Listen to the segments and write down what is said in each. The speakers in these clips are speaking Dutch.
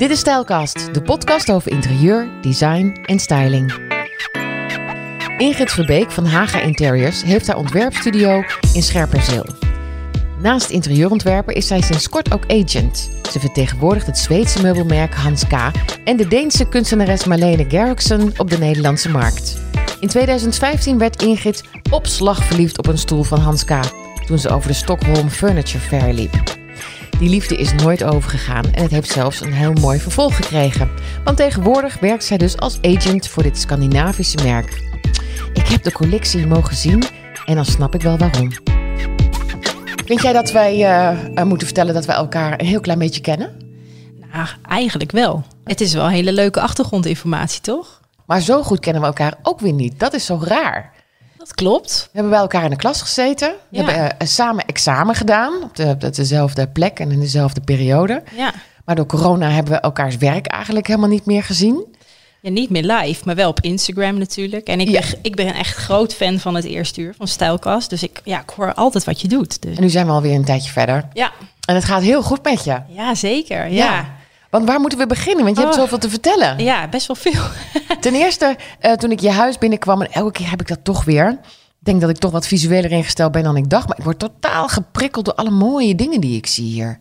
Dit is Stijlkast, de podcast over interieur, design en styling. Ingrid Verbeek van Haga Interiors heeft haar ontwerpstudio in Scherpenzeel. Naast interieurontwerper is zij sinds kort ook agent. Ze vertegenwoordigt het Zweedse meubelmerk Hans K. en de Deense kunstenares Marlene Geriksen op de Nederlandse markt. In 2015 werd Ingrid op slag verliefd op een stoel van Hans K. toen ze over de Stockholm Furniture Fair liep. Die liefde is nooit overgegaan en het heeft zelfs een heel mooi vervolg gekregen. Want tegenwoordig werkt zij dus als agent voor dit Scandinavische merk. Ik heb de collectie mogen zien en dan snap ik wel waarom. Vind jij dat wij uh, moeten vertellen dat wij elkaar een heel klein beetje kennen? Nou, eigenlijk wel. Het is wel hele leuke achtergrondinformatie, toch? Maar zo goed kennen we elkaar ook weer niet. Dat is zo raar. Dat klopt. We hebben bij elkaar in de klas gezeten. We hebben uh, samen examen gedaan op, de, op dezelfde plek en in dezelfde periode. Ja. Maar door corona hebben we elkaars werk eigenlijk helemaal niet meer gezien. Ja, niet meer live, maar wel op Instagram natuurlijk. En ik, Ja. ben, ik ben echt groot fan van het eerste uur van Stijlkast. Dus ik, ja, ik hoor altijd wat je doet. Dus. En nu zijn we alweer een tijdje verder. Ja, En het gaat heel goed met je. ja, zeker. Ja. Want waar moeten we beginnen? Want je hebt Oh. zoveel te vertellen. ja, best wel veel. Ten eerste, eh, toen ik je huis binnenkwam, en elke keer heb ik dat toch weer. Ik denk dat ik toch wat visueler ingesteld ben dan ik dacht. Maar ik word totaal geprikkeld door alle mooie dingen die ik zie hier.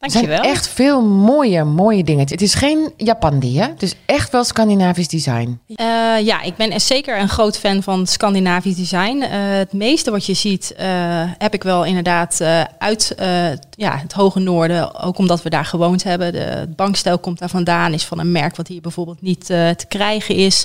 Er zijn Dankjewel. echt veel mooie, mooie dingen. Het is geen Japandi, hè? Het is echt wel Scandinavisch design. Eh, ja, ik ben zeker een groot fan van Scandinavisch design. Eh, het meeste wat je ziet eh, heb ik wel inderdaad uit ja, het hoge noorden. Ook omdat we daar gewoond hebben. De, het bankstel komt daar vandaan. Is van een merk wat hier bijvoorbeeld niet te krijgen is.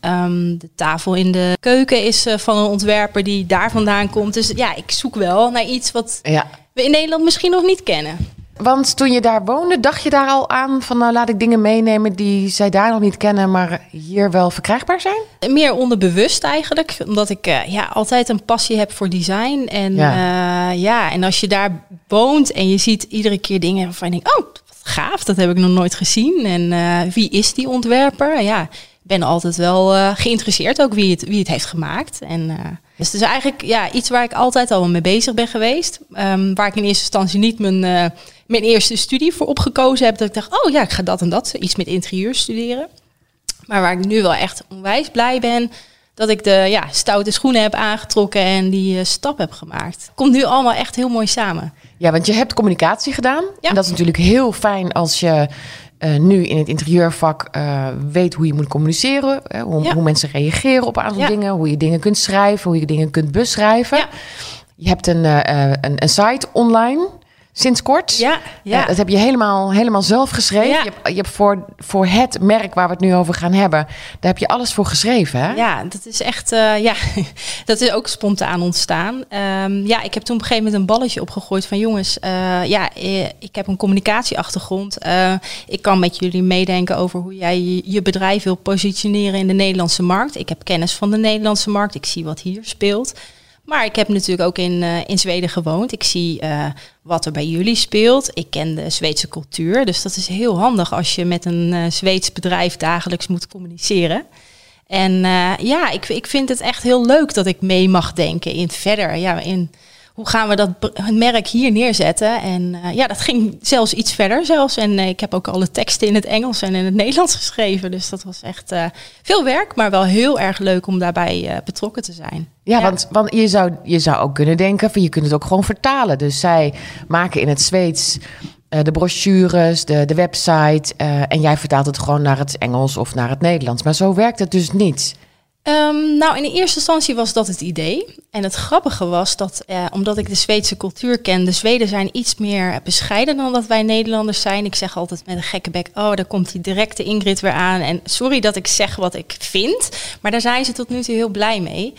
Ehm, de tafel in de keuken is van een ontwerper die daar vandaan komt. Dus ja, ik zoek wel naar iets wat Ja. we in Nederland misschien nog niet kennen. Want toen je daar woonde, dacht je daar al aan van nou laat ik dingen meenemen die zij daar nog niet kennen, maar hier wel verkrijgbaar zijn? Meer onderbewust eigenlijk, omdat ik eh, ja, altijd een passie heb voor design. En Ja. ja. ja, en als je daar woont en je ziet iedere keer dingen waarvan je denkt, oh, wat gaaf, dat heb ik nog nooit gezien. En eh, wie is die ontwerper? Ja, ik ben altijd wel eh, geïnteresseerd ook wie het, wie het heeft gemaakt. En, eh, dus het is eigenlijk ja, iets waar ik altijd al mee bezig ben geweest. Ehm, waar ik in eerste instantie niet mijn, eh, mijn eerste studie voor opgekozen heb. Dat ik dacht, oh ja, ik ga dat en dat, iets met interieur studeren. Maar waar ik nu wel echt onwijs blij ben, dat ik de ja, stoute schoenen heb aangetrokken en die eh, stap heb gemaakt. Komt nu allemaal echt heel mooi samen. Ja, want je hebt communicatie gedaan. Ja. En dat is natuurlijk heel fijn als je eh, nu in het interieurvak eh, weet hoe je moet communiceren. Hè, hoe, Ja. hoe mensen reageren op een aantal Ja. dingen. Hoe je dingen kunt schrijven, hoe je dingen kunt beschrijven. Ja. Je hebt een, eh, een, een site online sinds kort. Ja, ja. Eh, dat heb je helemaal, helemaal zelf geschreven. Ja. Je hebt, je hebt voor, voor het merk waar we het nu over gaan hebben, daar heb je alles voor geschreven. Hè? Ja, dat is echt, eh, ja, dat is ook spontaan ontstaan. Ehm, ja, ik heb toen op een gegeven moment een balletje opgegooid van jongens, eh, ja, ik heb een communicatieachtergrond. Ik kan met jullie meedenken over hoe jij je bedrijf wil positioneren in de Nederlandse markt. Ik heb kennis van de Nederlandse markt. Ik zie wat hier speelt. Maar ik heb natuurlijk ook in, eh, in Zweden gewoond. Ik zie eh, wat er bij jullie speelt. Ik ken de Zweedse cultuur. Dus dat is heel handig als je met een eh, Zweeds bedrijf dagelijks moet communiceren. En ja, ik, ik vind het echt heel leuk dat ik mee mag denken in verder. Ja, in hoe gaan we dat merk hier neerzetten? En eh, ja, dat ging zelfs iets verder zelfs. En eh, ik heb ook alle teksten in het Engels en in het Nederlands geschreven. Dus dat was echt eh, veel werk, maar wel heel erg leuk om daarbij eh, betrokken te zijn. Ja, Want, want je, zou, je zou ook kunnen denken, van je kunt het ook gewoon vertalen. Dus zij maken in het Zweeds eh, de brochures, de, de website. eh, en jij vertaalt het gewoon naar het Engels of naar het Nederlands. Maar zo werkt het dus niet. Ehm, nou, in de eerste instantie was dat het idee. En het grappige was dat, eh, omdat ik de Zweedse cultuur ken, de Zweden zijn iets meer bescheiden dan dat wij Nederlanders zijn. Ik zeg altijd met een gekke bek, oh, daar komt die directe Ingrid weer aan. En sorry dat ik zeg wat ik vind, maar daar zijn ze tot nu toe heel blij mee.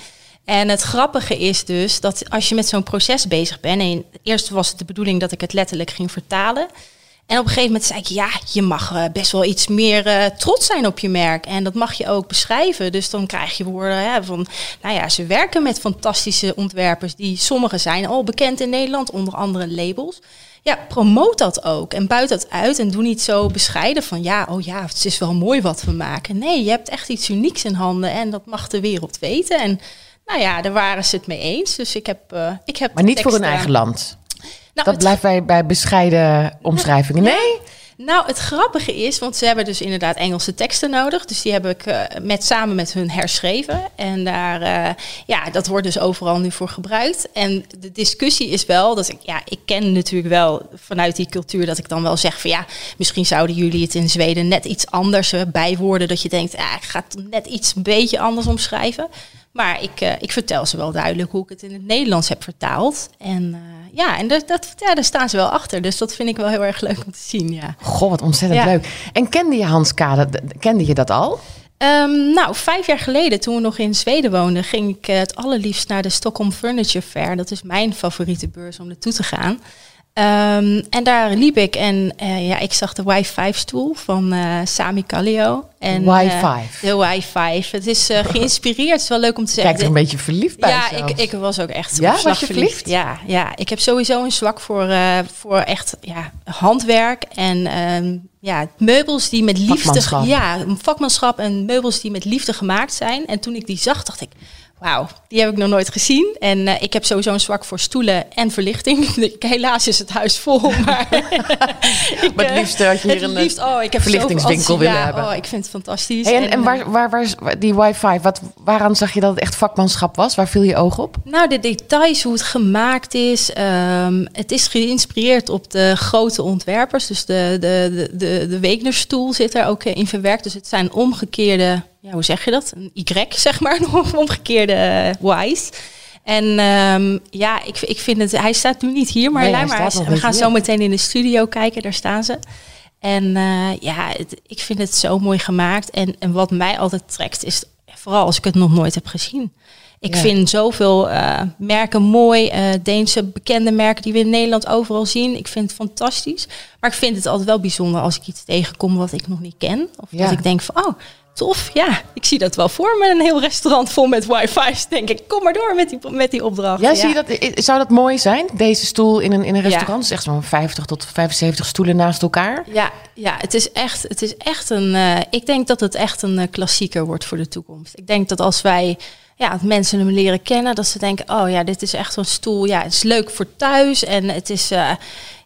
En het grappige is dus dat als je met zo'n proces bezig bent, en eerst was het de bedoeling dat ik het letterlijk ging vertalen. En op een gegeven moment zei ik, ja, je mag eh, best wel iets meer eh, trots zijn op je merk. En dat mag je ook beschrijven. Dus dan krijg je woorden hè, van, nou ja, ze werken met fantastische ontwerpers. Die sommige zijn al bekend in Nederland, onder andere labels. Ja, promoot dat ook en buit dat uit en doe niet zo bescheiden van, ja, oh ja, het is wel mooi wat we maken. Nee, je hebt echt iets unieks in handen en dat mag de wereld weten. En nou ja, daar waren ze het mee eens. Dus ik heb, eh, ik heb Maar niet voor hun eigen land. Nou, Dat blijft bij, bij bescheiden omschrijvingen. Nee? Nou, het grappige is, want ze hebben dus inderdaad Engelse teksten nodig. Dus die heb ik uh, met, samen met hun herschreven. En daar, uh, ja, dat wordt dus overal nu voor gebruikt. En de discussie is wel dat ik, ja, ik ken natuurlijk wel vanuit die cultuur dat ik dan wel zeg van ja, misschien zouden jullie het in Zweden net iets anders bijwoorden. Dat je denkt, ja, ik ga het net iets een beetje anders omschrijven. Maar ik, uh, ik vertel ze wel duidelijk hoe ik het in het Nederlands heb vertaald. En uh, ja, en dat, dat, ja, daar staan ze wel achter. Dus dat vind ik wel heel erg leuk om te zien. Ja. Goh, wat ontzettend ja. leuk. En kende je Hans Kade? Kende je dat al? Um, nou, vijf jaar geleden, toen we nog in Zweden woonden, ging ik het allerliefst naar de Stockholm Furniture Fair. Dat is mijn favoriete beurs om naartoe te gaan. Um, en daar liep ik en uh, ja, ik zag de Y5-stoel van uh, Sami Kallio. En, Y5. Uh, de Y5. Het is geïnspireerd. Het is wel leuk om te zeggen. Kijk er een beetje verliefd bij Ja, ik, ik, was ook echt ja, was je verliefd? Ja, ja, ik heb sowieso een zwak voor, voor echt ja, handwerk en um, ja, meubels die met liefde... Ja, vakmanschap en meubels die met liefde gemaakt zijn. En toen ik die zag, dacht ik... Wauw, die heb ik nog nooit gezien. En uh, ik heb sowieso een zwak voor stoelen en verlichting. Helaas is het huis vol, maar... ik, maar het liefst had je hier een liefst, oh, ik heb verlichtingswinkel willen ja, hebben. Oh, ik vind het fantastisch. Hey, en, en, en waar, waar, waar, die wifi, wat, waaraan zag je dat het echt vakmanschap was? Waar viel je oog op? Nou, de details, hoe het gemaakt is. Um, het is geïnspireerd op de grote ontwerpers. Dus de, de, de, de, de Wegenerstoel zit er ook in verwerkt. Dus het zijn omgekeerde ja, hoe zeg je dat? Een Y, zeg maar, een omgekeerde Y's. En um, ja, ik, ik vind het, hij staat nu niet hier, maar, nee, maar hij we gaan zo meteen in de studio kijken, daar staan ze. En uh, ja, het, ik vind het zo mooi gemaakt. En, en wat mij altijd trekt, is vooral als ik het nog nooit heb gezien. Ik ja. vind zoveel uh, merken mooi, uh, Deense bekende merken die we in Nederland overal zien. Ik vind het fantastisch. Maar ik vind het altijd wel bijzonder als ik iets tegenkom wat ik nog niet ken. Of ja. dat ik denk van, oh, tof. Ja, ik zie dat wel voor me. Een heel restaurant vol met wifi's. Denk ik, kom maar door met die, met die opdracht. Ja, ja. Zie je dat, zou dat mooi zijn? Deze stoel in een, in een restaurant? Ja. Echt zo'n 50 tot 75 stoelen naast elkaar? Ja, ja het is echt, het is echt een... Uh, ik denk dat het echt een uh, klassieker wordt voor de toekomst. Ik denk dat als wij ja, mensen hem leren kennen, dat ze denken, oh ja, dit is echt zo'n stoel. Ja, het is leuk voor thuis en het is, uh,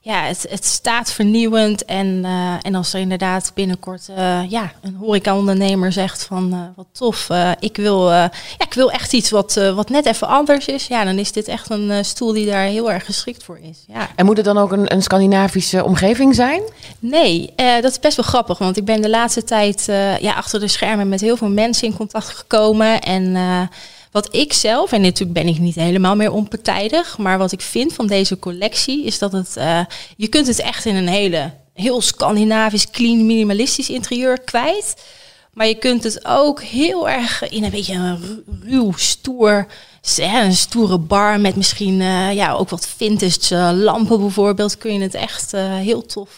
ja, het, het staat vernieuwend. En, uh, en als er inderdaad binnenkort uh, ja, een horeca-ondernemer zegt van, wat tof, ik, wil, ja, ik wil echt iets wat, wat net even anders is. Ja, dan is dit echt een stoel die daar heel erg geschikt voor is. Ja. En moet het dan ook een, een Scandinavische omgeving zijn? Nee, dat is best wel grappig, want ik ben de laatste tijd ja, achter de schermen met heel veel mensen in contact gekomen en... Wat ik zelf, en natuurlijk ben ik niet helemaal meer onpartijdig, maar wat ik vind van deze collectie is dat het, uh, je kunt het echt in een hele, heel Scandinavisch, clean, minimalistisch interieur kwijt. Maar je kunt het ook heel erg in een beetje een ruw, stoer, een stoere bar met misschien uh, ja, ook wat vintage uh, lampen bijvoorbeeld, kun je het echt heel tof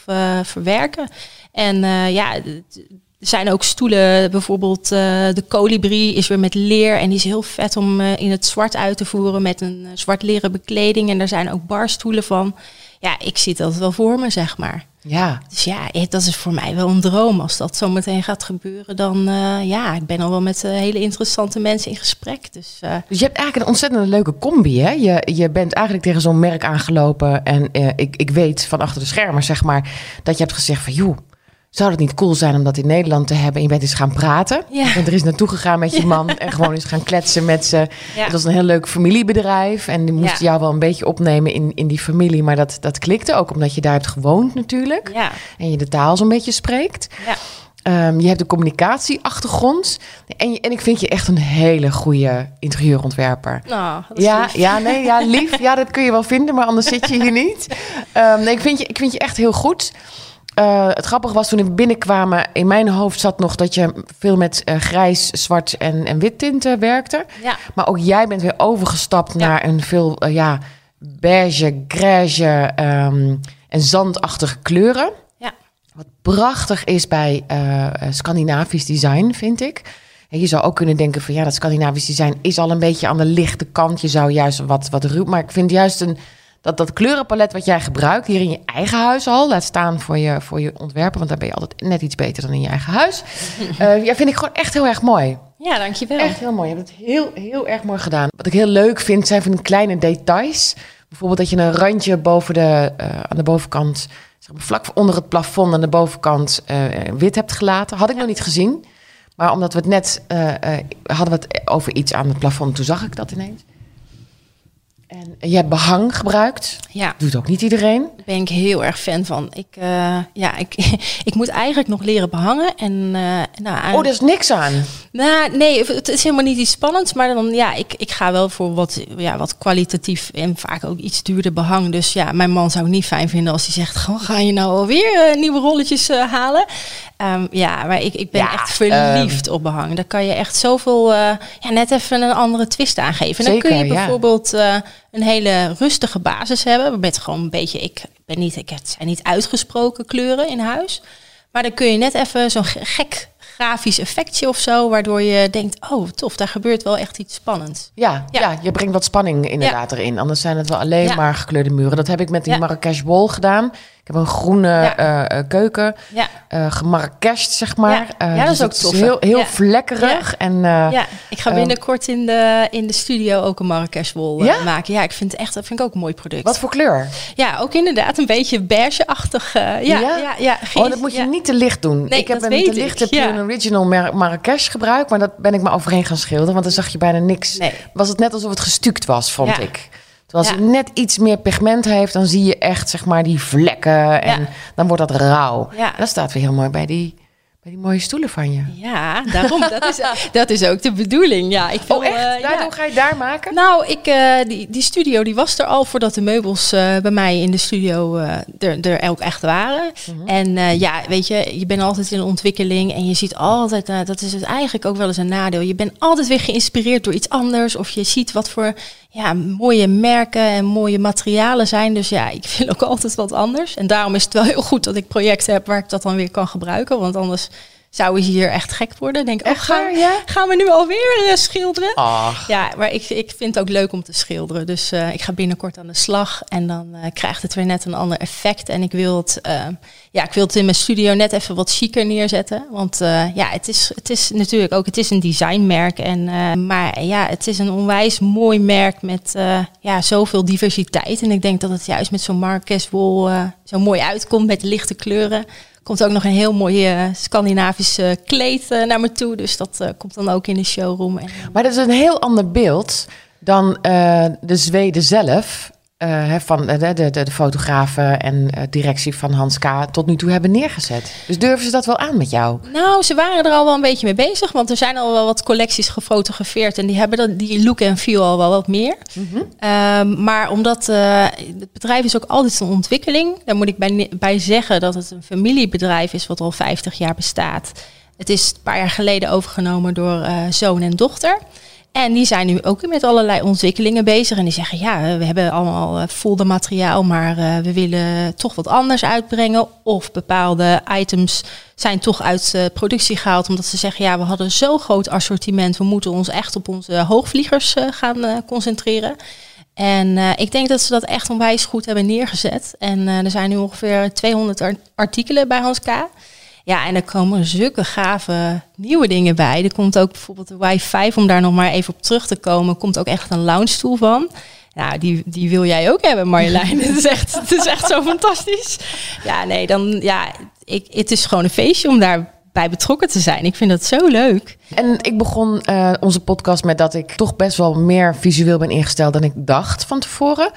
verwerken. En ja, er zijn ook stoelen, bijvoorbeeld uh, de kolibrie is weer met leer en die is heel vet om uh, in het zwart uit te voeren met een uh, zwart leren bekleding. En er zijn ook barstoelen van. Ja, ik zie dat wel voor me, zeg maar. Ja. Dus ja, dat is voor mij wel een droom. Als dat zo meteen gaat gebeuren, dan ja, ik ben al wel met hele interessante mensen in gesprek. Dus, dus je hebt eigenlijk een ontzettend leuke combi, hè? Je, je bent eigenlijk tegen zo'n merk aangelopen en ik, ik weet van achter de schermen, zeg maar, dat je hebt gezegd van, joh, zou het niet cool zijn om dat in Nederland te hebben? En je bent eens gaan praten. Ja. En er is naartoe gegaan met je man en gewoon eens gaan kletsen met ze. Ja. Het was een heel leuk familiebedrijf. En die moest jou wel een beetje opnemen in, in die familie. Maar dat, dat klikte ook omdat je daar hebt gewoond natuurlijk. Ja. En je de taal zo'n beetje spreekt. Ja. Um, je hebt de communicatieachtergrond. En, je, en ik vind je echt een hele goede interieurontwerper. Nou, ja, lief. ja, nee, ja, lief. Ja, dat kun je wel vinden, maar anders zit je hier niet. Um, nee, ik vind, je, ik vind je echt heel goed. Uh, het grappige was toen we binnenkwamen, in mijn hoofd zat nog dat je veel met uh, grijs, zwart en, en wit tinten werkte. Ja. Maar ook jij bent weer overgestapt ja. naar een veel uh, ja, beige, grijze um, en zandachtige kleuren. Ja. Wat prachtig is bij Scandinavisch design, vind ik. En je zou ook kunnen denken van ja, dat Scandinavisch design is al een beetje aan de lichte kant. Je zou juist wat, wat ruw, maar ik vind juist een dat, dat kleurenpalet wat jij gebruikt hier in je eigen huis al, laat staan voor je, voor je ontwerpen, want daar ben je altijd net iets beter dan in je eigen huis. uh, ja, vind ik gewoon echt heel erg mooi. Ja, dankjewel. Echt heel mooi. Je hebt het heel, heel erg mooi gedaan. Wat ik heel leuk vind, zijn van die kleine details. Bijvoorbeeld dat je een randje boven de, uh, aan de bovenkant zeg maar, vlak onder het plafond aan de bovenkant eh, wit hebt gelaten. Had ik nog niet gezien. Maar omdat we het net eh, eh, hadden we het over iets aan het plafond, toen zag ik dat ineens. En je hebt behang gebruikt. Ja, Doet ook niet iedereen. daar ben ik heel erg fan van. Ik, eh, ja, ik, ik moet eigenlijk nog leren behangen. En, eh, nou, Oh, daar is niks aan. Nou, nee, het is helemaal niet iets spannends. Maar dan, ja, ik, ik ga wel voor wat, ja, wat kwalitatief en vaak ook iets duurder behang. Dus ja, mijn man zou het niet fijn vinden als hij zegt... "Goh, ga je nou alweer eh, nieuwe rolletjes halen? Ehm, ja, maar ik, ik ben Ja, echt verliefd op behang. Daar kan je echt zoveel, eh, ja, net even een andere twist aan geven. En dan kun je ja. bijvoorbeeld eh, een hele rustige basis hebben. Met gewoon een beetje, ik ben niet, ik, het zijn niet uitgesproken kleuren in huis. Maar dan kun je net even zo'n ge- gek grafisch effectje of zo, waardoor je denkt, oh tof, daar gebeurt wel echt iets spannends. Ja, ja. Ja. je brengt wat spanning inderdaad erin. Anders zijn het wel alleen maar gekleurde muren. Dat heb ik met die. Marrakesh wol gedaan. Ik heb een groene Ja. eh, eh, keuken, Ja, eh zeg maar. Ja. Ja, dat is dus ook het tof, is heel, heel vlekkerig. En, ja. ik ga binnenkort in de, in de studio ook een Marrakesh wol maken. Ja, ik vind het echt, dat vind ik ook een mooi product. Wat voor kleur? Ja, ook inderdaad een beetje beige-achtig. ja, Ja? ja, Oh, dat moet je niet te licht doen. Nee, ik heb dat een te ik, ja. Pure Original Mar Marrakesh gebruikt. Maar dat ben ik maar overheen gaan schilderen. Want dan zag je bijna niks. Nee. Was het net alsof het gestuukt was, vond ik. Terwijl als Ja. het net iets meer pigment heeft, dan zie je echt zeg maar die vlekken. En Ja. dan wordt dat rauw. Ja. En dat staat weer heel mooi bij die, bij die mooie stoelen van je. Ja, daarom. dat, is, dat is ook de bedoeling. Ja, ik wil, Oh, echt? Daardoor ja. ga je daar maken? Nou, ik, eh, die, die studio die was er al voordat de meubels eh, bij mij in de studio er, er ook echt waren. Mhm. En ja, weet je, je bent altijd in ontwikkeling en je ziet altijd, dat is het eigenlijk ook wel eens een nadeel. Je bent altijd weer geïnspireerd door iets anders of je ziet wat voor ja, mooie merken en mooie materialen zijn. Dus ja, ik wil ook altijd wat anders. En daarom is het wel heel goed dat ik projecten heb waar ik dat dan weer kan gebruiken. Want anders zou je hier echt gek worden. Denk, oh, Echt gaan, waar, ja? gaan we nu alweer eh, schilderen? Ach, Ja, maar ik, ik vind het ook leuk om te schilderen. Dus eh, ik ga binnenkort aan de slag. En dan eh, krijgt het weer net een ander effect. En ik wil het, eh, ja, ik wil het in mijn studio net even wat chiquer neerzetten. Want eh, ja, het is, het is natuurlijk ook het is een designmerk. En, eh, maar ja, het is een onwijs mooi merk met eh, ja, zoveel diversiteit. En ik denk dat het juist met zo'n Marques wol zo mooi uitkomt met lichte kleuren. Komt ook nog een heel mooi eh, Scandinavisch eh, kleed eh, naar me toe. Dus dat komt dan ook in de showroom. En, maar dat is een heel ander beeld dan de Zweden zelf. Eh, van de, de, de, de fotografen en eh, directie van Hans K. tot nu toe hebben neergezet. Dus durven ze dat wel aan met jou? Nou, ze waren er al wel een beetje mee bezig, want er zijn al wel wat collecties gefotografeerd en die hebben dan die look en feel al wel wat meer. Ehm, maar omdat eh, het bedrijf is ook altijd een ontwikkeling, daar moet ik bij, bij zeggen dat het een familiebedrijf is wat al 50 jaar bestaat. Het is een paar jaar geleden overgenomen door eh, zoon en dochter. En die zijn nu ook met allerlei ontwikkelingen bezig. En die zeggen, ja, we hebben allemaal eh, folder materiaal, maar eh, we willen toch wat anders uitbrengen. Of bepaalde items zijn toch uit eh, productie gehaald, omdat ze zeggen, ja, we hadden zo'n groot assortiment. We moeten ons echt op onze hoogvliegers gaan concentreren. En ik denk dat ze dat echt onwijs goed hebben neergezet. En er zijn nu ongeveer 200 ar- artikelen bij Hans K. Ja, en er komen zulke gave nieuwe dingen bij. Er komt ook bijvoorbeeld de Y5, om daar nog maar even op terug te komen, komt ook echt een lounge stoel van. Nou, die, die wil jij ook hebben, Marjolein. het, is echt, het is echt zo fantastisch. Ja, nee, dan, ja, ik, het is gewoon een feestje om daarbij betrokken te zijn. Ik vind dat zo leuk. En ik begon eh, onze podcast met dat ik toch best wel meer visueel ben ingesteld dan ik dacht van tevoren.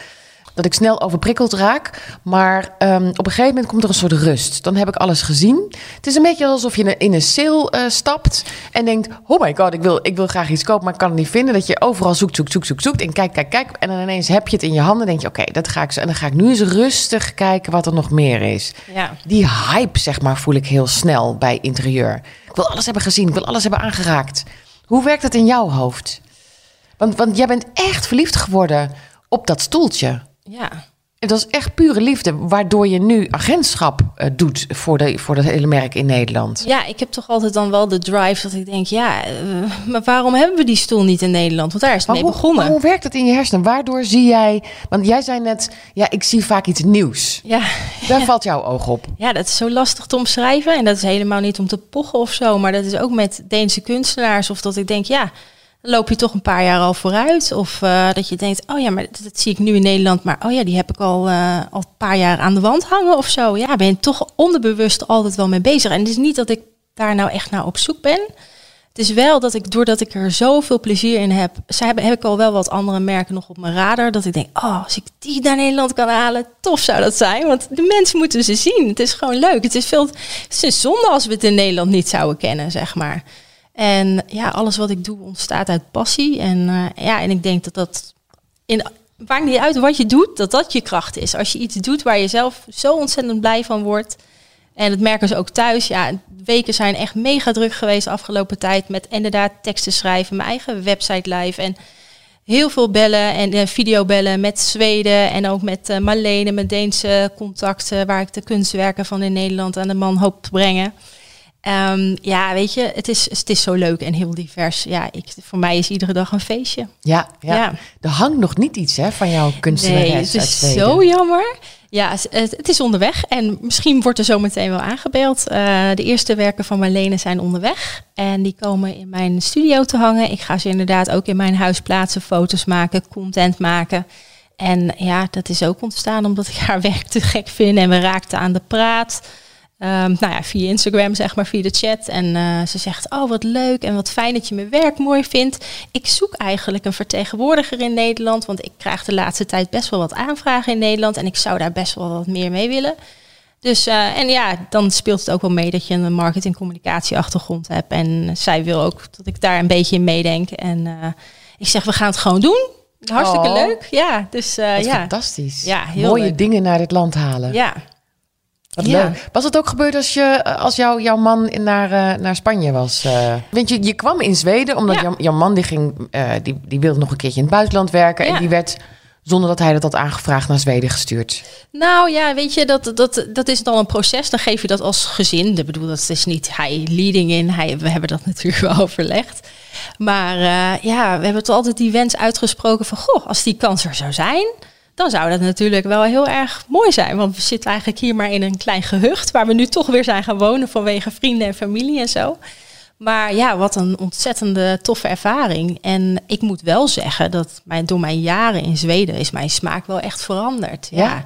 Dat ik snel overprikkeld raak. Maar ehm, op een gegeven moment komt er een soort rust. Dan heb ik alles gezien. Het is een beetje alsof je in een- in een sale eh, stapt. En denkt, oh my god, ik wil, ik wil graag iets kopen, maar ik kan het niet vinden. Dat je overal zoekt, zoekt, zoekt, zoekt, zoekt. En kijk, kijk, kijk. En dan ineens heb je het in je handen. denk je, oké, dat ga ik zo. En dan ga ik nu eens rustig kijken wat er nog meer is. Ja. Die hype, zeg maar, voel ik heel snel bij interieur. Ik wil alles hebben gezien, ik wil alles hebben aangeraakt. Hoe werkt het in jouw hoofd? Want, want jij bent echt verliefd geworden op dat stoeltje. Ja. Het was echt pure liefde, waardoor je nu agentschap eh, doet voor, de, voor dat hele merk in Nederland. Ja, ik heb toch altijd dan wel de drive dat ik denk, ja, eh, maar waarom hebben we die stoel niet in Nederland? Want daar is het Maar mee hoe, begonnen. maar hoe werkt het in je hersenen? Waardoor zie jij... Want jij zei net, ja, ik zie vaak iets nieuws. Ja. Daar valt jouw oog op. ja, dat is zo lastig te omschrijven. En dat is helemaal niet om te pochen of zo. Maar dat is ook met Deense kunstenaars. Of dat ik denk, ja, loop je toch een paar jaar al vooruit. Of uh, dat je denkt, oh ja, maar dat, zie ik nu in Nederland, maar oh ja, die heb ik al, uh, al een paar jaar aan de wand hangen of zo. Ja, ben je toch onderbewust altijd wel mee bezig. En het is niet dat ik daar nou echt naar op zoek ben. Het is wel dat ik, doordat ik er zoveel plezier in heb, heb, heb ik al wel wat andere merken nog op mijn radar. Dat ik denk, oh, als ik die naar Nederland kan halen, tof zou dat zijn. Want de mensen moeten ze zien. Het is gewoon leuk. Het is veel, het is zonde als we het in Nederland niet zouden kennen, zeg maar. En ja, alles wat ik doe ontstaat uit passie. En uh, ja, en ik denk dat dat in maakt niet uit wat je doet, dat dat je kracht is. Als je iets doet waar je zelf zo ontzettend blij van wordt. En dat merken ze ook thuis. Ja, weken zijn echt mega druk geweest de afgelopen tijd. Met inderdaad teksten schrijven, mijn eigen website live. En heel veel bellen en uh, videobellen met Zweden. En ook met uh, Marlene, mijn Deense contacten. Waar ik de kunstwerken van in Nederland aan de man hoop te brengen. Um, ja, weet je, het is, het is zo leuk en heel divers. Ja, ik, voor mij is iedere dag een feestje. Ja, ja. ja. er hangt nog niet iets hè, van jouw kunstenares Nee, het is zo jammer. Ja, het, het, is onderweg en misschien wordt er zo meteen wel aangebeeld. Uh, de eerste werken van Marlene zijn onderweg en die komen in mijn studio te hangen. Ik ga ze inderdaad ook in mijn huis plaatsen, foto's maken, content maken. En ja, dat is ook ontstaan omdat ik haar werk te gek vind en we raakten aan de praat. Um, nou ja, via Instagram, zeg maar, via de chat. En uh, ze zegt, oh wat leuk en wat fijn dat je mijn werk mooi vindt. Ik zoek eigenlijk een vertegenwoordiger in Nederland, want ik krijg de laatste tijd best wel wat aanvragen in Nederland. En ik zou daar best wel wat meer mee willen. Dus, uh, en ja, dan speelt het ook wel mee dat je een marketing communicatie achtergrond hebt. En zij wil ook dat ik daar een beetje in meedenk. En uh, ik zeg, we gaan het gewoon doen. Hartstikke oh, leuk. Ja, dus ja. Fantastisch. Ja, heel Mooie leuk. dingen naar het land halen. Ja, wat ja. leuk. Was het ook gebeurd als, je, als jou, jouw man naar, uh, naar Spanje was? Uh, want je, je kwam in Zweden omdat ja. jouw, jouw man die ging, uh, die, die wilde nog een keertje in het buitenland werken. Ja. En die werd zonder dat hij dat had aangevraagd naar Zweden gestuurd. Nou ja, weet je, dat, dat, dat is dan een proces. Dan geef je dat als gezin. Ik bedoel, dat is niet hij leading in. Hij, we hebben dat natuurlijk wel overlegd. Maar ja, we hebben toch altijd die wens uitgesproken van... goh, als die kans er zou zijn dan zou dat natuurlijk wel heel erg mooi zijn. Want we zitten eigenlijk hier maar in een klein gehucht, waar we nu toch weer zijn gaan wonen vanwege vrienden en familie en zo. Maar ja, wat een ontzettende toffe ervaring. En ik moet wel zeggen dat mijn, door mijn jaren in Zweden is mijn smaak wel echt veranderd. ja. Ja,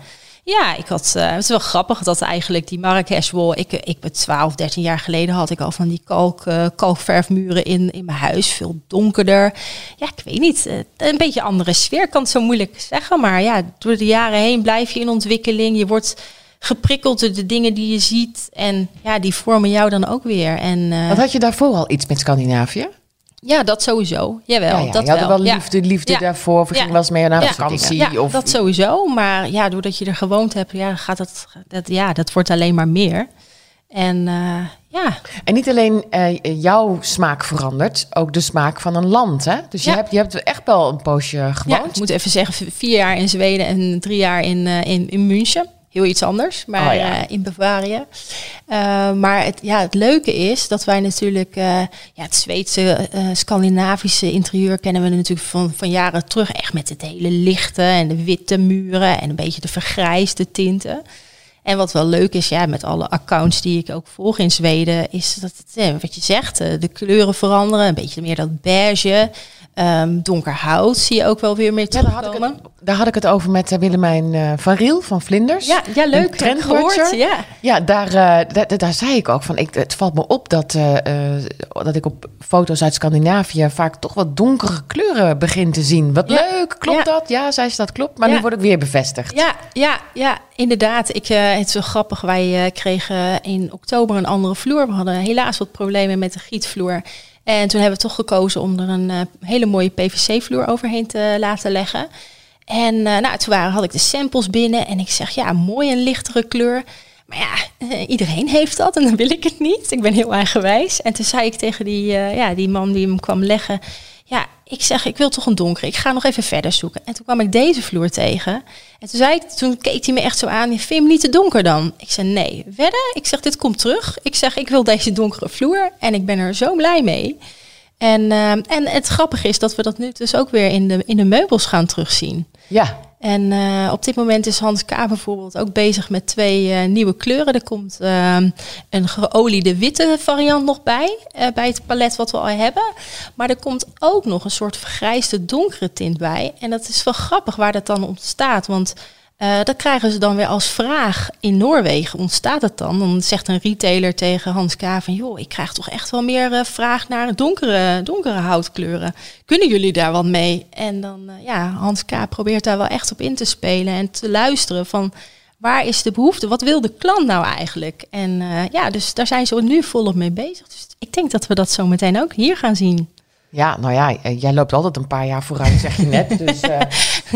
ik had, uh, het is wel grappig dat eigenlijk die Marrakesh wol, ik, ik ben 12, 13 jaar geleden had ik al van die kalk, uh, kalkverfmuren in, in mijn huis, veel donkerder. Ja, ik weet niet, uh, een beetje andere sfeer, kan het zo moeilijk zeggen, maar ja, door de jaren heen blijf je in ontwikkeling, je wordt geprikkeld door de dingen die je ziet en ja, die vormen jou dan ook weer. En, Wat had je daarvoor al iets met Scandinavië? Ja, dat sowieso. Jawel, ja, ja. dat je had wel. liefde, liefde daarvoor. Of ging wel eens mee naar vakantie. Ja, of... dat sowieso. Maar ja, doordat je er gewoond hebt, ja, gaat dat, dat, ja, dat wordt alleen maar meer. En uh, ja. En niet alleen uh, jouw smaak verandert, ook de smaak van een land. Hè? Dus je, hebt, je hebt echt wel een poosje gewoond. Ik moet even zeggen, vier jaar in Zweden en drie jaar in, uh, in, in München heel iets anders, maar oh, ja. uh, in Bavaria. Uh, maar het, ja, het leuke is dat wij natuurlijk uh, ja, het Zweedse, Scandinavische interieur kennen we natuurlijk van, van jaren terug. Echt met het hele lichte en de witte muren en een beetje de vergrijsde tinten. En wat wel leuk is, ja, met alle accounts die ik ook volg in Zweden, is dat het, wat je zegt, de kleuren veranderen. Een beetje meer dat beige. Um, donker hout zie je ook wel weer meer terugkomen. Ja, daar, had ik het, daar had ik het over met uh, Willemijn uh, van Riel van Vlinders. Ja, ja leuk. Gehoord, ja, ja daar, uh, daar, daar, zei ik ook van. Ik, het valt me op dat, dat ik op foto's uit Scandinavië vaak toch wat donkere kleuren begin te zien. Wat ja. leuk, klopt dat? Ja, zei ze dat klopt. Maar nu wordt het weer bevestigd. Ja, ja, ja inderdaad. Ik, het is wel grappig. Wij kregen in oktober een andere vloer. We hadden helaas wat problemen met de gietvloer. En toen hebben we toch gekozen om er een uh, hele mooie PVC-vloer overheen te laten leggen. En uh, nou, toen waren, had ik de samples binnen en ik zeg, ja, mooi een lichtere kleur. Maar ja, uh, iedereen heeft dat en dan wil ik het niet. Ik ben heel eigenwijs. En toen zei ik tegen die, ja, die man die hem kwam leggen... Ja, ik zeg, ik wil toch een donkere. Ik ga nog even verder zoeken. En toen kwam ik deze vloer tegen. En toen, zei toen keek hij me echt zo aan. Vind je hem niet te donker dan? Ik zei, nee. Wedden? Ik zeg, dit komt terug. Ik zeg, ik wil deze donkere vloer. En ik ben er zo blij mee. En, uh, en het grappige is dat we dat nu dus ook weer in de, in de meubels gaan terugzien. Ja. En uh, op dit moment is Hans K. bijvoorbeeld ook bezig met twee uh, nieuwe kleuren. Er komt uh, een geoliede witte variant nog bij, bij het palet wat we al hebben. Maar er komt ook nog een soort vergrijsde donkere tint bij. En dat is wel grappig waar dat dan ontstaat. Want uh, dat krijgen ze dan weer als vraag in Noorwegen. Ontstaat het dan? Dan zegt een retailer tegen Hans K. van... joh, ik krijg toch echt wel meer uh, vraag naar donkere, donkere houtkleuren. Kunnen jullie daar wat mee? En dan, uh, ja, Hans K. probeert daar wel echt op in te spelen... en te luisteren van waar is de behoefte? Wat wil de klant nou eigenlijk? En ja, dus daar zijn ze nu volop mee bezig. Dus ik denk dat we dat zo meteen ook hier gaan zien. Ja, nou ja, jij loopt altijd een paar jaar vooruit, zeg je net. Dus uh,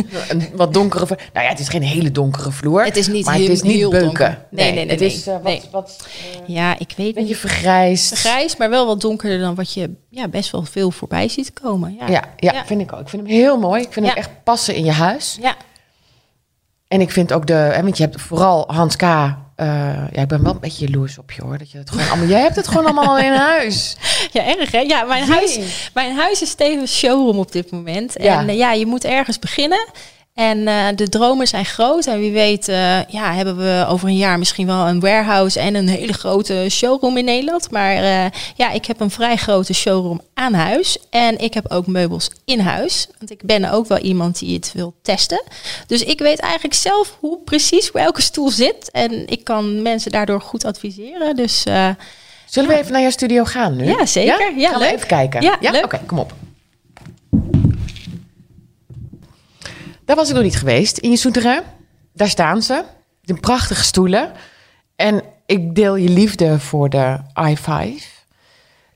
een wat donkere vloer. Nou ja, het is geen hele donkere vloer. Het is niet maar heel, het is niet heel beuken. donker. Nee, nee, nee. Het nee, is uh, wat, nee. wat uh, ja, ik weet beetje niet. vergrijsd. Grijs, maar wel wat donkerder dan wat je ja, best wel veel voorbij ziet komen. Ja, Ja, ja, vind ik ook. Ik vind hem heel mooi. Ik vind Ja. hem echt passen in je huis. ja. En ik vind ook de, hè, want je hebt vooral Hans K. eh, ja, ik ben wel een beetje jaloers op je hoor. Dat je het gewoon allemaal, jij hebt het gewoon allemaal al in huis. Ja, erg hè? Ja, mijn Jee. huis, mijn huis is tevens showroom op dit moment. Ja. En eh, ja, je moet ergens beginnen. En eh, de dromen zijn groot. En wie weet eh, ja, hebben we over een jaar misschien wel een warehouse en een hele grote showroom in Nederland. Maar eh, ja, ik heb een vrij grote showroom aan huis. En ik heb ook meubels in huis. Want ik ben ook wel iemand die het wil testen. Dus ik weet eigenlijk zelf hoe precies welke stoel zit. En ik kan mensen daardoor goed adviseren. Dus Zullen we even naar jouw studio gaan nu? Ja, zeker. Ja, leuk. even kijken? Ja. Oké, kom op. Daar was ik nog niet geweest. In je souterrain. Daar staan ze. De prachtige stoelen. En ik deel je liefde voor de i5.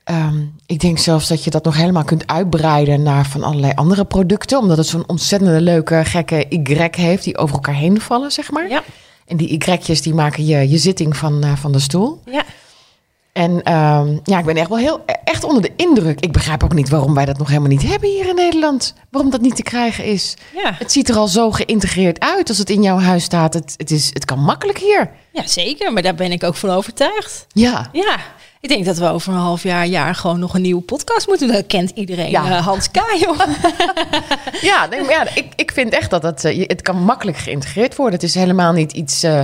Ehm, ik denk zelfs dat je dat nog helemaal kunt uitbreiden naar van allerlei andere producten. Omdat het zo'n ontzettende leuke, gekke Y heeft die over elkaar heen vallen, zeg maar. ja, En die Y'tjes die maken je, je zitting van, eh, van de stoel. ja. En ehm, ja, ik ben echt wel heel echt onder de indruk. Ik begrijp ook niet waarom wij dat nog helemaal niet hebben hier in Nederland. Waarom dat niet te krijgen is. Ja. Het ziet er al zo geïntegreerd uit als het in jouw huis staat. Het, het, is, het kan makkelijk hier. Ja, zeker. Maar daar ben ik ook van overtuigd. Ja. Ja, ik denk dat we over een half jaar, jaar gewoon nog een nieuwe podcast moeten. doen. Dat kent iedereen. Ja. eh, Hans K. joh. Ja, nee, maar ja ik, ik vind echt dat het, eh, je- het kan makkelijk geïntegreerd worden. Het is helemaal niet iets... eh,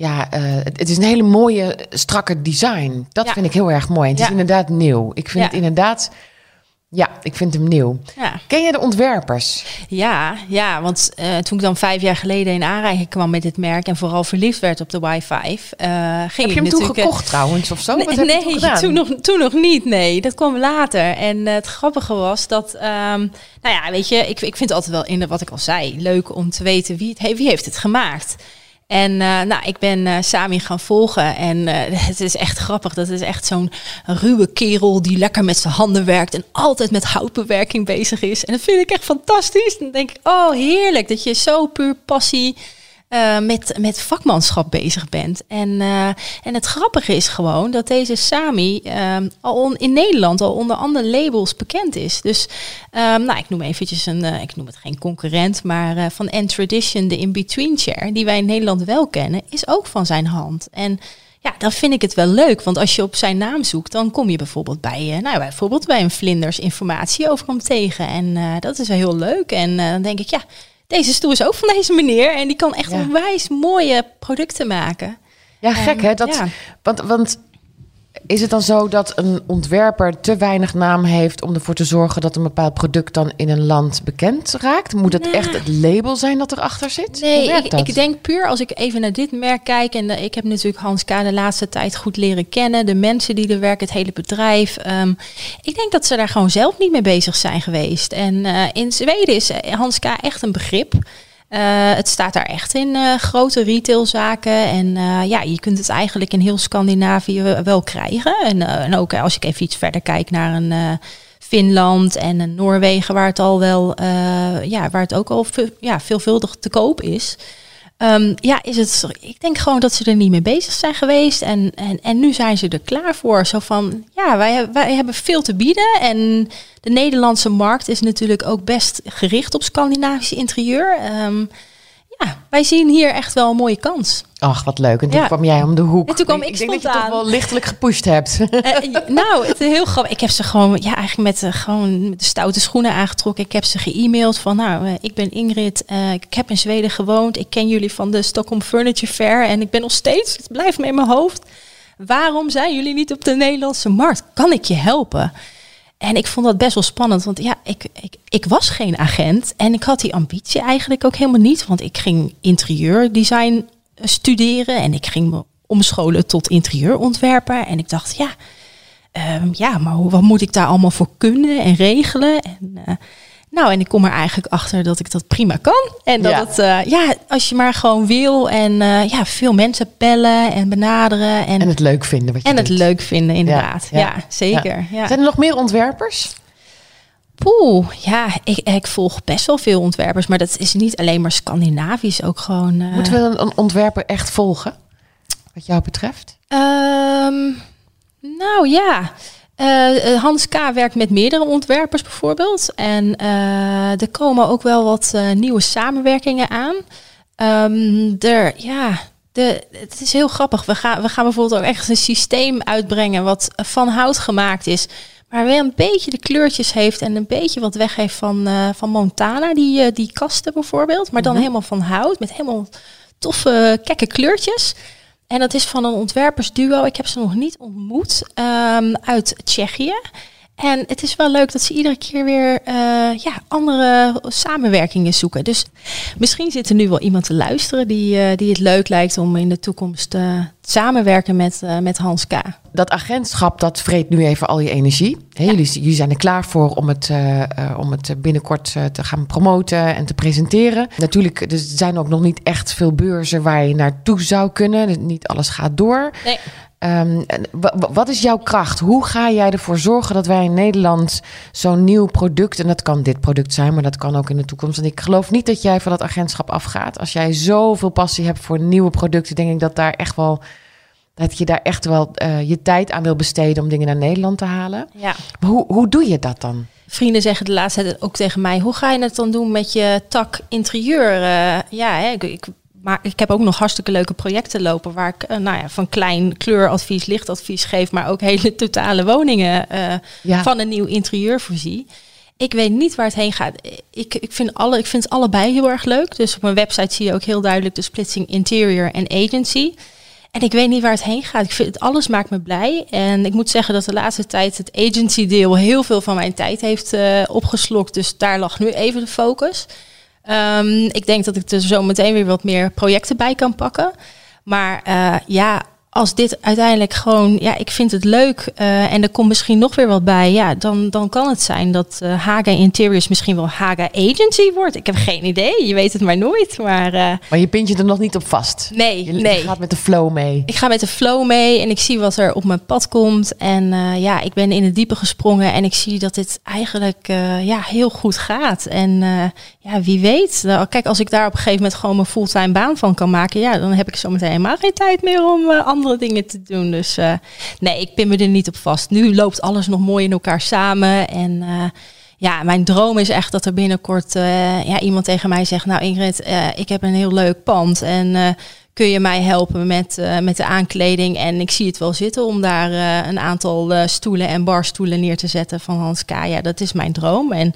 ja, eh, het, is een hele mooie, strakke design. Dat Ja. vind ik heel erg mooi. En het is inderdaad nieuw. Ik vind Ja. het inderdaad... Ja, ik vind hem nieuw. Ken je de ontwerpers? ja, ja want eh, toen ik dan vijf jaar geleden in aanraking kwam met dit merk en vooral verliefd werd op de Wi-Fi, eh, ging Heb je hem toen natuurlijk, gekocht trouwens of zo? Wat Nee, toen nog, toen nog niet. Nee, dat kwam later. En het grappige was dat, ehm, nou ja, weet je, ik, ik vind het altijd wel in de, wat ik al zei, leuk om te weten wie, het, he- wie heeft het gemaakt. En eh, nou, ik ben eh, Sami gaan volgen en eh, het is echt grappig. Dat is echt zo'n ruwe kerel die lekker met zijn handen werkt en altijd met houtbewerking bezig is. En dat vind ik echt fantastisch. Dan denk ik, oh heerlijk dat je zo puur passie eh, met, met vakmanschap bezig bent. En, eh, en het grappige is gewoon dat deze Sami ehm, al in Nederland al onder andere labels bekend is. Dus nou, ik noem eventjes een, eh, ik noem het geen concurrent, maar eh, van End Tradition, de In-Between Chair, die wij in Nederland wel kennen, is ook van zijn hand. En ja, dan vind ik het wel leuk, want als je op zijn naam zoekt, dan kom je bijvoorbeeld bij, eh, nou, bijvoorbeeld bij een vlinders informatie over hem tegen. En eh, dat is wel heel leuk. En eh, dan denk ik, ja, deze stoel is ook van deze meneer en die kan echt Ja. onwijs mooie producten maken. Ja, gek hè? Dat, ja. want, want is het dan zo dat een ontwerper te weinig naam heeft om ervoor te zorgen dat een bepaald product dan in een land bekend raakt? Moet het Nou. echt het label zijn dat erachter zit? Nee, ik denk puur als ik even naar dit merk kijk. En eh, ik heb natuurlijk Hans K. de laatste tijd goed leren kennen. De mensen die er werken, het hele bedrijf. Ehm, ik denk dat ze daar gewoon zelf niet mee bezig zijn geweest. En eh, in Zweden is eh, Hans K. echt een begrip. Eh, het staat daar echt in eh, grote retailzaken. En eh, ja, je kunt het eigenlijk in heel Scandinavië wel- krijgen. En, en ook als ik even iets verder kijk naar een Finland en een Noorwegen, waar het al wel, ja, waar het ook al ja, veelvuldig te koop is. Ehm, ja, is het. Ik denk gewoon dat ze er niet mee bezig zijn geweest. En, en, en nu zijn ze er klaar voor. Zo van ja, wij, wij hebben veel te bieden. En de Nederlandse markt is natuurlijk ook best gericht op Scandinavisch interieur. Ehm, ja, wij zien hier echt wel een mooie kans. Ach, wat leuk. En toen Ja. kwam jij om de hoek. En toen kwam ik denk dat je spontaan. toch wel lichtelijk gepusht hebt. Eh, nou, het is heel grappig. Ik heb ze gewoon, ja, eigenlijk met, eh, gewoon met de stoute schoenen aangetrokken. Ik heb ze ge-mailed van, nou, eh, ik ben Ingrid. eh, ik heb in Zweden gewoond. Ik ken jullie van de Stockholm Furniture Fair. En ik ben nog steeds, het blijft me in mijn hoofd. Waarom zijn jullie niet op de Nederlandse markt? Kan ik je helpen? En ik vond dat best wel spannend, want ja, ik, ik, ik was geen agent. En ik had die ambitie eigenlijk ook helemaal niet. Want ik ging interieurdesign eh, studeren en ik ging me omscholen tot interieurontwerper. En ik dacht, ja, ehm, ja, maar wat moet ik daar allemaal voor kunnen en regelen? En, eh, nou, en ik kom er eigenlijk achter dat ik dat prima kan. En dat Ja. het, eh, ja, als je maar gewoon wil en eh, ja, veel mensen bellen en benaderen en, En het leuk vinden wat je en het leuk vinden, inderdaad. ja, Ja, zeker. Ja. Zijn er nog meer ontwerpers? Poeh, ja, ik, ik volg best wel veel ontwerpers, maar dat is niet alleen maar Scandinavisch, ook gewoon. eh, Moeten we een, een ontwerper echt volgen? Wat jou betreft? Ehm, nou ja. Eh, eh, Hans K. werkt met meerdere ontwerpers bijvoorbeeld. En eh, er komen ook wel wat nieuwe samenwerkingen aan. Ehm, er, ja, de, het is heel grappig. We gaan, we gaan bijvoorbeeld ook echt een systeem uitbrengen wat van hout gemaakt is. Maar wel een beetje de kleurtjes heeft en een beetje wat weg heeft van, van Montana. Die, die kasten bijvoorbeeld. Maar dan Mhm. helemaal van hout met helemaal toffe, kekke kleurtjes. En dat is van een ontwerpersduo. Ik heb ze nog niet ontmoet. ehm, uit Tsjechië. En het is wel leuk dat ze iedere keer weer eh, ja, andere samenwerkingen zoeken. Dus misschien zit er nu wel iemand te luisteren die, eh, die het leuk lijkt om in de toekomst eh, te samenwerken met, met Hans K. Dat agentschap, dat vreet nu even al je energie. Hè, jullie, jullie zijn er klaar voor om het, om het binnenkort te gaan promoten en te presenteren. Natuurlijk, er zijn ook nog niet echt veel beurzen waar je naartoe zou kunnen. Dus Niet alles gaat door. Nee. Ehm, wat is jouw kracht? Hoe ga jij ervoor zorgen dat wij in Nederland zo'n nieuw product, en dat kan dit product zijn, maar dat kan ook in de toekomst. En ik geloof niet dat jij van dat agentschap afgaat. Als jij zoveel passie hebt voor nieuwe producten, denk ik dat daar echt wel dat je daar echt wel eh, je tijd aan wil besteden om dingen naar Nederland te halen. Ja. Maar hoe, hoe doe je dat dan? Vrienden zeggen de laatste tijd ook tegen mij: hoe ga je het dan doen met je tak interieur? Eh, ja, hè, ik, ik, maar ik heb ook nog hartstikke leuke projecten lopen waar ik eh, nou ja, van klein kleuradvies, lichtadvies geef, maar ook hele totale woningen eh, Ja. van een nieuw interieur voorzie. Ik weet niet waar het heen gaat. Ik, ik, vind alle, ik vind het allebei heel erg leuk. Dus op mijn website zie je ook heel duidelijk de splitsing interior en agency. En ik weet niet waar het heen gaat. Ik vind het alles maakt me blij. En ik moet zeggen dat de laatste tijd het agency deel heel veel van mijn tijd heeft eh, opgeslokt. Dus daar lag nu even de focus. Ehm, ik denk dat ik er zo meteen weer wat meer projecten bij kan pakken. Maar eh, ja, als dit uiteindelijk gewoon, ja, ik vind het leuk eh, en er komt misschien nog weer wat bij, ja, dan, dan kan het zijn dat eh, Haga Interiors misschien wel Haga Agency wordt. Ik heb geen idee, je weet het maar nooit. Maar eh, Maar je pint je er nog niet op vast. nee, Je, nee. je gaat met de flow mee. Ik ga met de flow mee en ik zie wat er op mijn pad komt. En ja, ik ben in het diepe gesprongen en ik zie dat dit eigenlijk ja, heel goed gaat. En ja, wie weet. Kijk, als ik daar op een gegeven moment gewoon mijn fulltime baan van kan maken, ja, dan heb ik zo meteen helemaal geen tijd meer om eh, dingen te doen. Dus eh, nee, ik pin me er niet op vast. Nu loopt alles nog mooi in elkaar samen. En eh, ja, mijn droom is echt dat er binnenkort eh, ja, iemand tegen mij zegt: Nou, Ingrid, ik heb een heel leuk pand. En kun je mij helpen met, met de aankleding? En ik zie het wel zitten om daar een aantal stoelen en barstoelen neer te zetten van Hans K. Ja, dat is mijn droom. En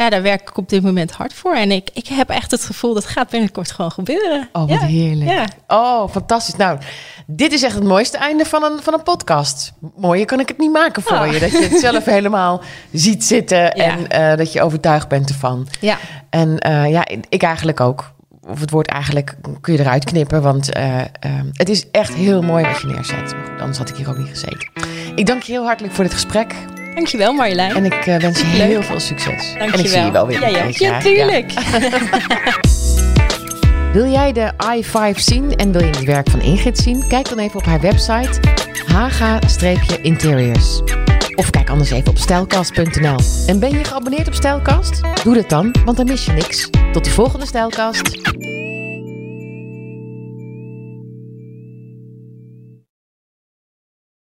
ja, daar werk ik op dit moment hard voor. En ik, ik heb echt het gevoel dat gaat binnenkort gewoon gebeuren. Oh, wat ja. heerlijk. Ja. Oh, fantastisch. Nou, dit is echt het mooiste einde van een, van een podcast. Mooier kan ik het niet maken voor Oh. je. Dat je het zelf helemaal ziet zitten Ja. en eh, dat je overtuigd bent ervan. ja. En eh, ja, ik eigenlijk ook. Of het woord eigenlijk kun je eruit knippen, want eh, eh, het is echt heel mooi wat je neerzet. Maar goed, anders had ik hier ook niet gezeten. Ik dank je heel hartelijk voor dit gesprek. Dankjewel Marjolein. En ik eh, wens je Leuk. heel veel succes. Dankjewel. En ik zie je wel weer. Ja, ja. ja tuurlijk. Wil jij de i5 zien en wil je het werk van Ingrid zien? Kijk dan even op haar website haga-interiors. Of kijk anders even op stijlkast.nl. En ben je geabonneerd op Stijlkast? Doe dat dan, want dan mis je niks. Tot de volgende Stijlkast.